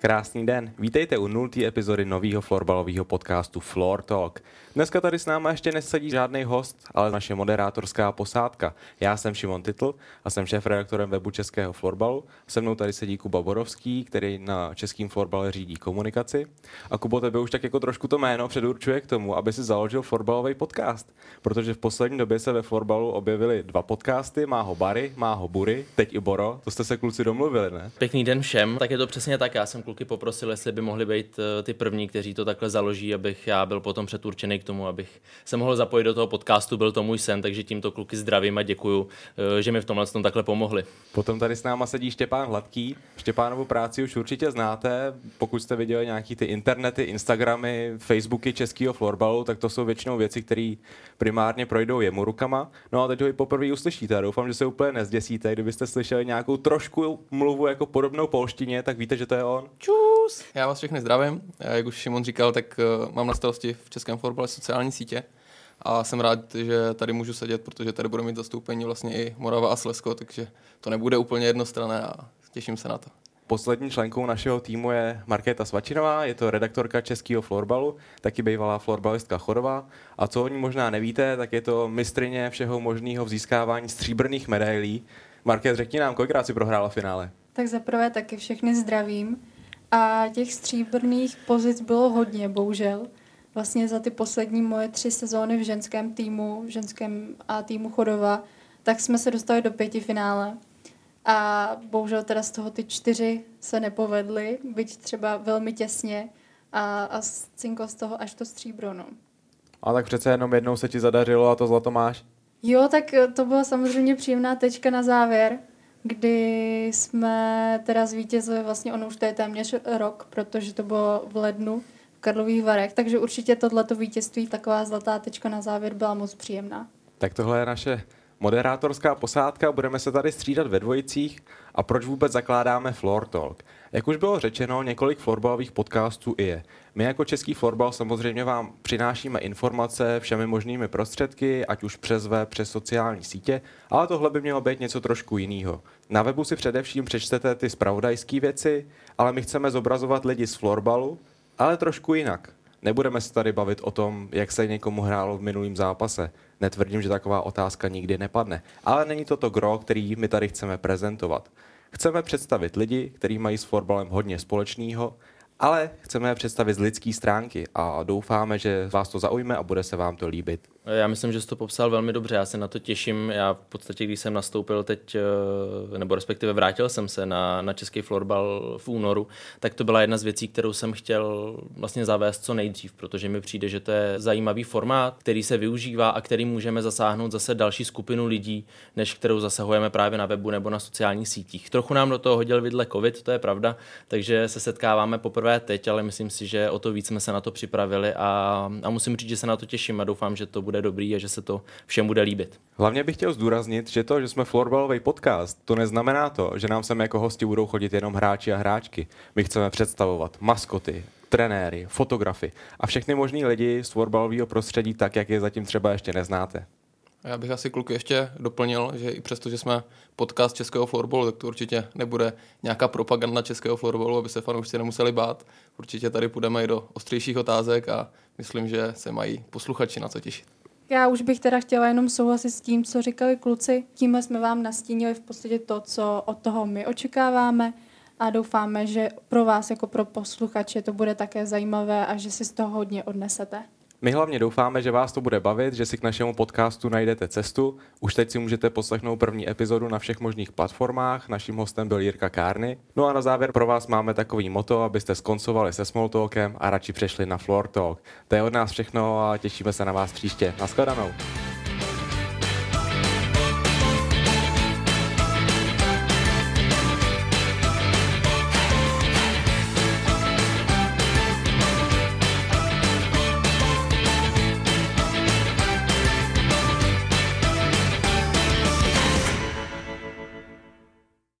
Krásný den, vítejte u nultý epizody nového florbalového podcastu Floor Talk. Dneska tady s náma ještě nesedí žádný host, ale naše moderátorská posádka. Já jsem Šimon Titl a jsem šéf-redaktorem webu Českého florbalu. Se mnou tady sedí Kuba Borovský, který na českým florbale řídí komunikaci. A Kubo, tebe už tak jako trošku to jméno předurčuje k tomu, aby si založil florbalový podcast. Protože v poslední době se ve florbalu objevily dva podcasty, má ho Bary, má ho Bury, teď i Boro. To jste se kluci domluvili, ne? Pěkný den všem. Tak je to přesně tak. Já jsem kluky poprosil, jestli by mohli být eh, ty první, kteří to takhle založí, abych já byl potom předurčený k tomu, abych se mohl zapojit do toho podcastu. Byl to můj sen, takže tímto kluky zdravím a děkuju, eh, že mi v tomhle tom takhle pomohli. Potom tady s náma sedí Štěpán Hladký. Štěpánovu práci už určitě znáte. Pokud jste viděli nějaký ty internety, Instagramy, Facebooky českého florbalu, tak to jsou většinou věci, které primárně projdou jemu rukama. No a teď ho i poprvé uslyšíte. Já doufám, že se úplně nezděsíte. Kdybyste slyšeli nějakou trošku mluvu jako podobnou polštině, tak víte, že to je on. Čus! Já vás všechny zdravím. Jak už Šimon říkal, tak uh, mám na starosti v českém florbale sociální sítě a jsem rád, že tady můžu sedět, protože tady budu mít zastoupení vlastně i Morava a Slezsko, takže to nebude úplně jednostranné a těším se na to. Poslední členkou našeho týmu je Markéta Svačinová, je to redaktorka českého florbalu, taky bývalá florbalistka Chorová. A co o ní možná nevíte, tak je to mistrině všeho možného v získávání stříbrných medailí. Markét, řekni nám, kolikrát si prohrála finále? Tak zaprvé taky všechny zdravím. A těch stříbrných pozic bylo hodně, bohužel. Vlastně za ty poslední moje tři sezóny v ženském týmu, v ženském a týmu Chodova, tak jsme se dostali do pěti finále. A bohužel teda z toho ty čtyři se nepovedly, byť třeba velmi těsně a, a cinko z toho až to stříbro. No. A tak přece jenom jednou se ti zadařilo a to zlato máš? Jo, tak to byla samozřejmě příjemná tečka na závěr, kdy jsme teda zvítězili, vlastně ono už to je téměř rok, protože to bylo v lednu v Karlových Varech, takže určitě tohleto vítězství, taková zlatá tečka na závěr byla moc příjemná. Tak tohle je naše moderátorská posádka, budeme se tady střídat ve dvojicích a proč vůbec zakládáme Floor Talk. Jak už bylo řečeno, několik florbalových podcastů i je. My jako Český florbal samozřejmě vám přinášíme informace všemi možnými prostředky, ať už přes web, přes sociální sítě, ale tohle by mělo být něco trošku jiného. Na webu si především přečtete ty spravodajské věci, ale my chceme zobrazovat lidi z florbalu, ale trošku jinak. Nebudeme se tady bavit o tom, jak se někomu hrálo v minulém zápase. Netvrdím, že taková otázka nikdy nepadne. Ale není to to gro, který my tady chceme prezentovat. Chceme představit lidi, kteří mají s fotbalem hodně společného, ale chceme je představit z lidské stránky a doufáme, že vás to zaujme a bude se vám to líbit. Já myslím, že jsi to popsal velmi dobře, já se na to těším. Já v podstatě, když jsem nastoupil teď, eh, nebo respektive vrátil jsem se na, na český florbal v únoru, tak to byla jedna z věcí, kterou jsem chtěl vlastně zavést co nejdřív, protože mi přijde, že to je zajímavý formát, který se využívá a který můžeme zasáhnout zase další skupinu lidí, než kterou zasahujeme právě na webu nebo na sociálních sítích. Trochu nám do toho hodil vidle COVID, to je pravda, takže se setkáváme poprvé teď, ale myslím si, že o to víc jsme se na to připravili a, a musím říct, že se na to těším a doufám, že to bude bude dobrý a že se to všem bude líbit. Hlavně bych chtěl zdůraznit, že to, že jsme florbalový podcast, to neznamená to, že nám sem jako hosti budou chodit jenom hráči a hráčky. My chceme představovat maskoty, trenéry, fotografy a všechny možný lidi z florbalového prostředí tak, jak je zatím třeba ještě neznáte. Já bych asi kluky ještě doplnil, že i přesto, že jsme podcast českého florbalu, tak to určitě nebude nějaká propaganda českého florbalu, aby se fanoušci nemuseli bát. Určitě tady půjdeme i do ostřejších otázek a myslím, že se mají posluchači na co těšit. Já už bych teda chtěla jenom souhlasit s tím, co říkali kluci. Tímhle jsme vám nastínili v podstatě to, co od toho my očekáváme a doufáme, že pro vás jako pro posluchače to bude také zajímavé a že si z toho hodně odnesete. My hlavně doufáme, že vás to bude bavit, že si k našemu podcastu najdete cestu. Už teď si můžete poslechnout první epizodu na všech možných platformách. Naším hostem byl Jirka Kárny. No a na závěr pro vás máme takový moto, abyste skoncovali se small talkem a radši přešli na floor talk. To je od nás všechno a těšíme se na vás příště. Naschledanou.